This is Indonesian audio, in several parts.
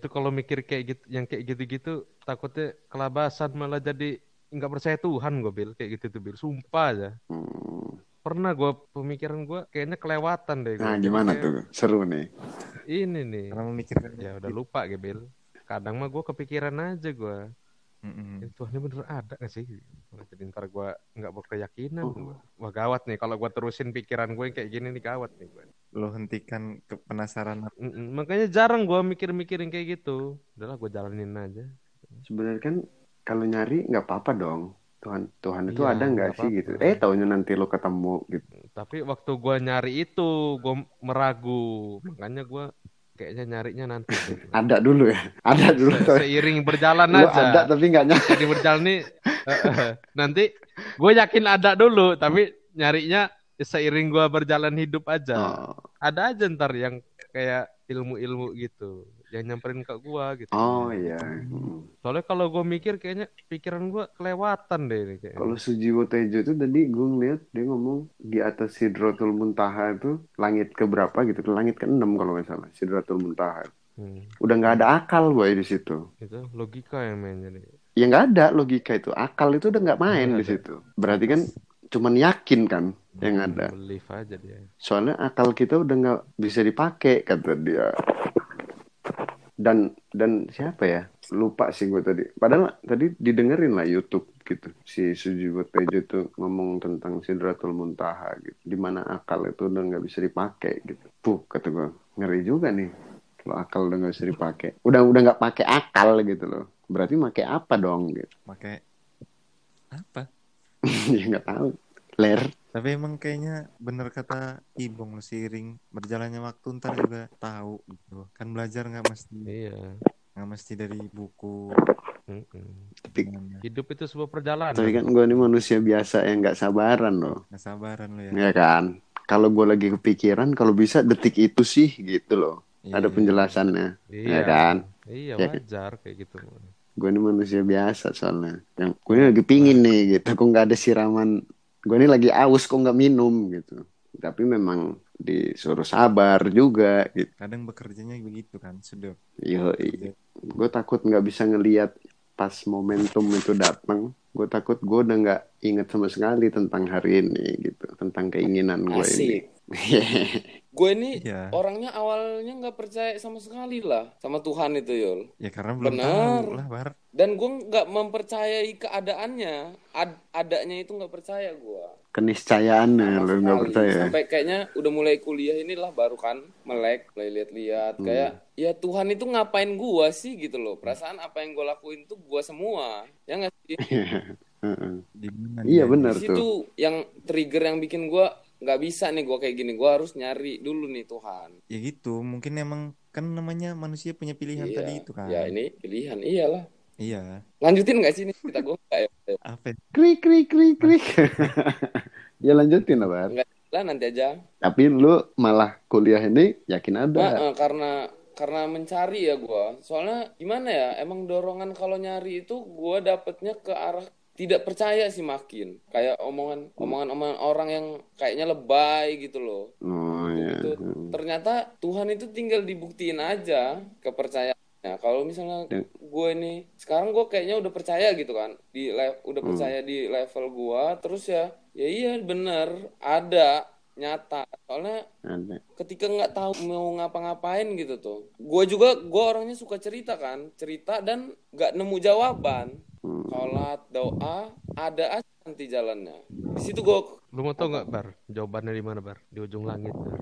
tuh kalau mikir kayak gitu, yang kayak gitu-gitu takutnya kelabasan malah jadi nggak percaya Tuhan gue bil kayak gitu tuh bil. Sumpah aja. Hmm. Pernah gue pemikiran gue kayaknya kelewatan deh. gua. Nah, gimana kayak, tuh? Seru nih. Ini nih. Karena memikirkan Ya udah lupa gue bil. Kadang mah gue kepikiran aja gue. Mm-mm. Ya, Tuhan ini bener ada gak sih? Jadi ntar gue nggak berkeyakinan. Gua. Wah gawat nih kalau gue terusin pikiran gue yang kayak gini nih gawat nih gue. Lo hentikan ke penasaran Mm-mm, Makanya jarang gue mikir-mikirin kayak gitu. Udahlah gue jalanin aja. Sebenarnya kan kalau nyari nggak apa-apa dong. Tuhan Tuhan itu Iya, ada nggak sih gitu? apa-apa. Eh taunya nanti lo ketemu gitu. Tapi waktu gue nyari itu gue meragu. Makanya gue kayaknya nyarinya nanti. Ada dulu ya. Ada dulu. Se- seiring berjalan aja. ada tapi nggak nyari. Jadi berjalan nih. eh, eh, nanti gue yakin ada dulu. Tapi nyarinya seiring gue berjalan hidup aja. Oh, Ada aja ntar yang kayak ilmu-ilmu gitu. Yang nyamperin ke gue gitu. oh iya. Soalnya kalau gue mikir kayaknya pikiran gue kelewatan deh ini kayaknya. Kalau Sujiwo Tejo itu tadi gue ngeliat dia ngomong di atas Sidratul Muntaha itu langit keberapa gitu, langit ke-6 kalau nggak salah, Sidratul Muntaha. Hmm, Udah nggak ada akal boy di situ. itu logika yang main jadi. Ya nggak ada logika itu, akal itu udah nggak main di situ. Berarti kan cuman yakin kan yang Hmm, ada. Aja dia. Soalnya akal kita udah nggak bisa dipakai kata dia. Dan dan siapa ya? Lupa sih gue tadi. Padahal tadi didengerin lah YouTube gitu. Si Sujiwo Tejo tuh ngomong tentang Sidratul Muntaha gitu. Di mana akal itu udah nggak bisa dipakai gitu. Puh, kata gue. Ngeri juga nih. Kalau akal udah nggak bisa dipakai. Udah udah nggak pakai akal gitu loh. Berarti pakai apa dong gitu. pakai apa? ya nggak tahu. Ler. Tapi emang kayaknya bener kata Ibong lo seiring berjalannya waktu ntar juga tahu gitu. Kan belajar nggak mesti Iya. nggak mesti dari buku. Tapi? Hidup itu sebuah perjalanan. tapi kan gue ini manusia biasa yang nggak sabaran loh. Nggak sabaran lo ya. Ya kan? Kalau gue lagi kepikiran, kalau bisa detik itu sih gitu loh. Ada Iya. penjelasannya. Iya Ya kan? Iya Ya kan? wajar kayak gitu. Gue ini manusia biasa soalnya. Yang gue ini lagi pingin nih gitu. Kok nggak ada siraman. Gue ini lagi aus kok nggak minum gitu. Tapi memang disuruh sabar juga gitu. Kadang bekerjanya begitu kan, sudah. Yo, gue takut nggak bisa ngelihat pas momentum itu datang. Gue takut gue udah nggak inget sama sekali tentang hari ini gitu. Tentang keinginan gue ini. Gue ini Iya. orangnya awalnya nggak percaya sama sekali lah sama Tuhan itu Yul. Ya karena belum Benar. tahu lah, Bar. Dan gue nggak mempercayai keadaannya. Ad- adanya itu nggak percaya gue. Keniscayaannya Sama lo nggak percaya. Sampai kayaknya udah mulai kuliah inilah baru kan melek, mulai lihat-lihat Hmm. kayak ya Tuhan itu ngapain gua sih gitu loh. Perasaan apa yang gua lakuin tuh gua semua. Ya nggak sih? Heeh. Di mana Iya benar Di tuh. situ yang trigger yang bikin gua nggak bisa nih gua kayak gini. Gua harus nyari dulu nih Tuhan. Ya gitu, mungkin emang kan namanya manusia punya pilihan Iya. tadi itu kan. Ya ini pilihan iyalah. Iya. Lanjutin nggak sih nih kita gua nggak ya? Apa? Krik krik krik krik. ya lanjutin lah, Bar. Nggak lah nanti aja. Tapi lu malah kuliah ini yakin ada. Nah, eh, karena karena mencari ya gua. Soalnya gimana ya? Emang dorongan kalau nyari itu gua dapetnya ke arah tidak percaya sih makin. Kayak omongan omongan omongan orang yang kayaknya lebay gitu loh. Oh iya. Gitu. Ternyata Tuhan itu tinggal dibuktiin aja kepercayaannya. Kalau misalnya Dan- gue ini sekarang gue kayaknya udah percaya gitu kan di udah Hmm. percaya di level gua terus ya ya iya bener ada nyata soalnya ketika nggak tahu mau ngapa-ngapain gitu tuh gue juga gue orangnya suka cerita kan cerita dan nggak nemu jawaban. Sholat doa ada aja nanti jalannya di situ gue Lu mau tau nggak bar? Jawabannya di mana bar? Di ujung langit bar.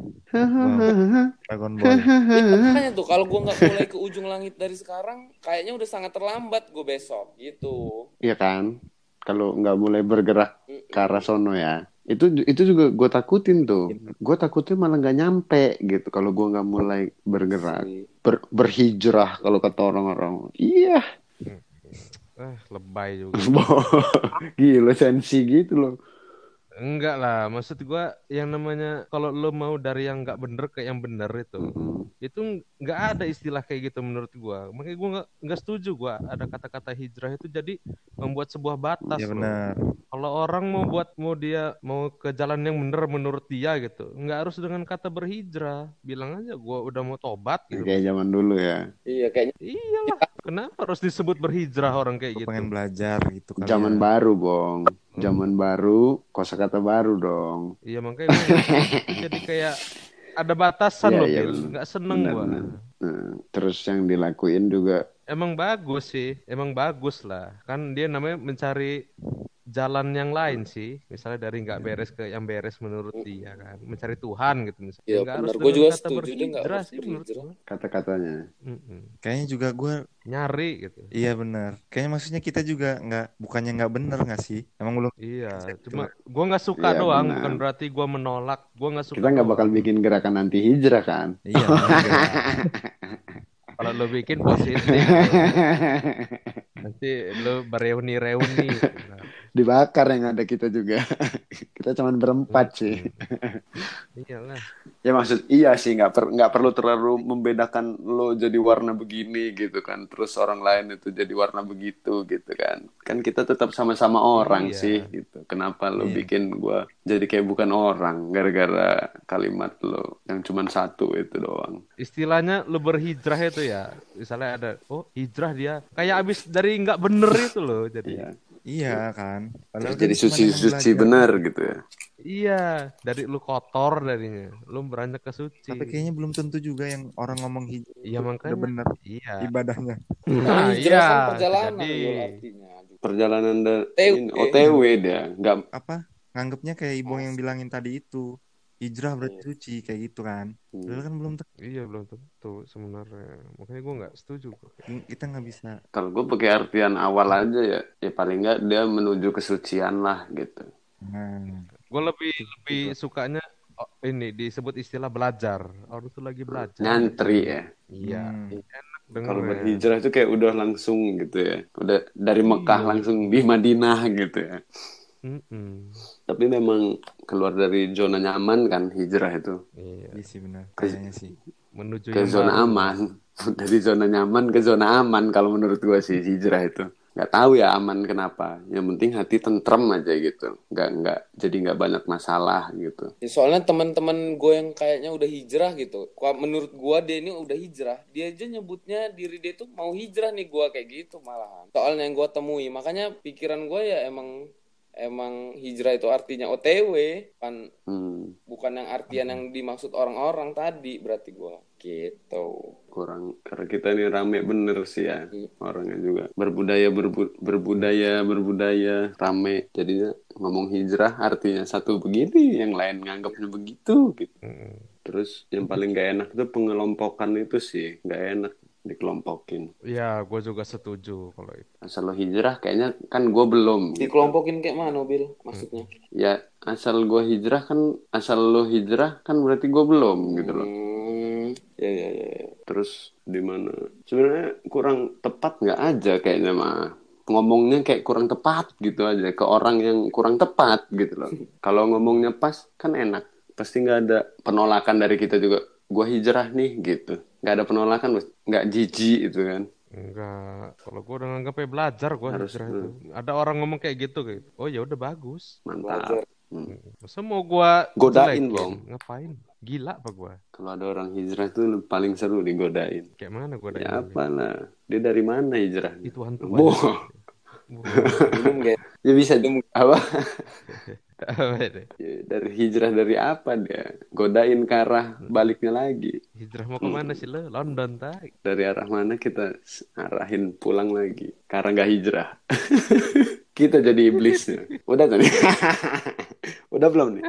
Dragon Ball. makanya tuh kalau gue nggak mulai ke ujung langit dari sekarang kayaknya udah sangat terlambat gue besok gitu Iya kan? Kalau nggak mulai bergerak ke arah sono ya. Itu itu juga gue takutin tuh. Gue takutnya malah nggak nyampe gitu kalau gue nggak mulai bergerak. Ber- berhijrah kalau kata orang-orang. Iya. Eh lebay juga. Gila sensi gitu loh. Enggak lah, maksud gua yang namanya kalau lo mau dari yang nggak bener ke yang bener itu, Mm-mm. itu nggak ada istilah kayak gitu menurut gua. Makanya gua nggak nggak setuju gua ada kata-kata hijrah itu jadi membuat sebuah batas Iya loh. benar. Kalau orang mau buat mau dia mau ke jalan yang bener menurut dia gitu, nggak harus dengan kata berhijrah. Bilang aja gua udah mau tobat gitu. Kayak zaman dulu ya. Iya kayaknya Iyalah, kenapa harus disebut berhijrah orang kayak gitu? pengen belajar gitu kali Zaman ya. baru, Bong. Zaman baru, kosakata baru dong. Iya makanya jadi kayak ada batasan Iya, loh, bener. Nggak seneng Benar, gua. benar. Nah, terus yang dilakuin juga Emang bagus sih, emang bagus lah. Kan dia namanya mencari jalan yang lain sih. Misalnya dari nggak beres ke yang beres menurut dia kan. Mencari Tuhan gitu misalnya. Iya, Nggak benar. harus Gua dengan juga kata setuju dia nggak berhijrah harus sih menurut kata-katanya. Mm-mm. Kayaknya juga gue, Nyari gitu. iya benar. Kayaknya maksudnya kita juga nggak, bukannya nggak bener nggak sih? Emang belum. Iya, Gitu. cuma gua nggak suka Iya, doang, benar. bukan berarti gua menolak. Gua nggak suka. Kita nggak bakal bikin gerakan anti hijrah kan? Iya. bener. Kalau lo bikin positif, nanti lo bereuni-reuni. Nah, Dibakar yang ada kita juga. kita cuman berempat sih. iyalah. Ya maksud iya sih nggak per, nggak perlu terlalu membedakan lo jadi warna begini gitu kan. Terus orang lain itu jadi warna begitu gitu kan. Kan kita tetap sama-sama orang Iya. sih gitu. Kenapa lo Iya. bikin gua jadi kayak bukan orang gara-gara kalimat lo yang cuman satu itu doang. istilahnya lu berhijrah itu ya misalnya ada oh hijrah dia kayak abis dari nggak bener itu loh jadi Iya. Iya kan. Terus Padahal jadi kan cuma dengan suci-suci bener gitu ya. iya dari lu kotor darinya lu beranjak ke suci Tapi kayaknya belum tentu juga yang orang ngomong hijrah iya makanya bener iya ibadahnya. nah kan iya perjalanan jadi artinya. Perjalanan dari OTW. Dia nggak Apa? Nganggapnya kayak ibong yang bilangin tadi itu. Hijrah berarti Iya. suci kayak gitu kan. Padahal kan belum tentu. iya belum tentu sebenarnya makanya gua nggak setuju gua. Kita nggak bisa. Kalau gue pakai artian awal aja ya, ya paling nggak dia menuju kesucian lah gitu. Nah, gua lebih lebih sukanya oh, ini disebut istilah belajar orang tuh lagi belajar Nyantri ya. iya Hmm. enak Kalau berhijrah itu kayak udah langsung gitu ya. Udah dari Mekah Iya. langsung di Madinah gitu ya. Mm-mm. Tapi memang keluar dari zona nyaman kan hijrah itu iya iya sih benar. Kayaknya sih. menuju ke zona baru. aman. Dari zona nyaman ke zona aman kalau menurut gue sih hijrah itu. Nggak tahu ya aman kenapa. Yang penting hati tentrem aja gitu. Nggak nggak jadi nggak banyak masalah gitu. Ya, soalnya teman-teman gue yang kayaknya udah hijrah gitu. Menurut gue dia ini udah hijrah. Dia aja nyebutnya diri dia tuh mau hijrah nih gue kayak gitu malahan. Soalnya yang gue temui. Makanya pikiran gue ya emang emang hijrah itu artinya OTW kan Hmm. bukan yang artian yang dimaksud orang-orang tadi berarti gue gitu. kurang karena kita ini rame bener sih ya orangnya juga berbudaya berbu- berbudaya berbudaya rame jadinya ngomong hijrah artinya satu begini yang lain nganggapnya begitu gitu Mm-mm. terus yang paling gak enak itu pengelompokan itu sih gak enak dikelompokin Iya, gue juga setuju kalau itu. asal lo hijrah kayaknya kan gue belum gitu. Dikelompokin kayak mana Bil maksudnya? ya asal gue hijrah kan asal lo hijrah kan berarti gue belum gitu loh Hmm, ya ya ya. ya. terus di mana sebenarnya kurang tepat nggak aja kayaknya mah ngomongnya kayak kurang tepat gitu aja ke orang yang kurang tepat gitu loh kalau ngomongnya pas kan enak pasti nggak ada penolakan dari kita juga gua hijrah nih gitu nggak ada penolakan. Nggak jijik itu kan Enggak, kalau gue udah nganggapnya belajar gue Harus, hijrah itu. Ada orang ngomong kayak gitu kayak, gitu. oh ya udah bagus. mantap Hmm. Masa mau gue Godain, Bang. Ngapain? Gila apa gue? kalau ada orang hijrah tuh paling seru digodain Kayak mana gue ya apa lah dia dari mana hijrah Itu hantu Boh. Belum kayak ya bisa apa Apa dari hijrah dari apa dia? Godain ke arah baliknya lagi. Hijrah mau ke mana sih lo? London tai. dari arah mana kita arahin pulang lagi? Karena nggak hijrah. Kita jadi iblisnya. Udah tadi udah belum nih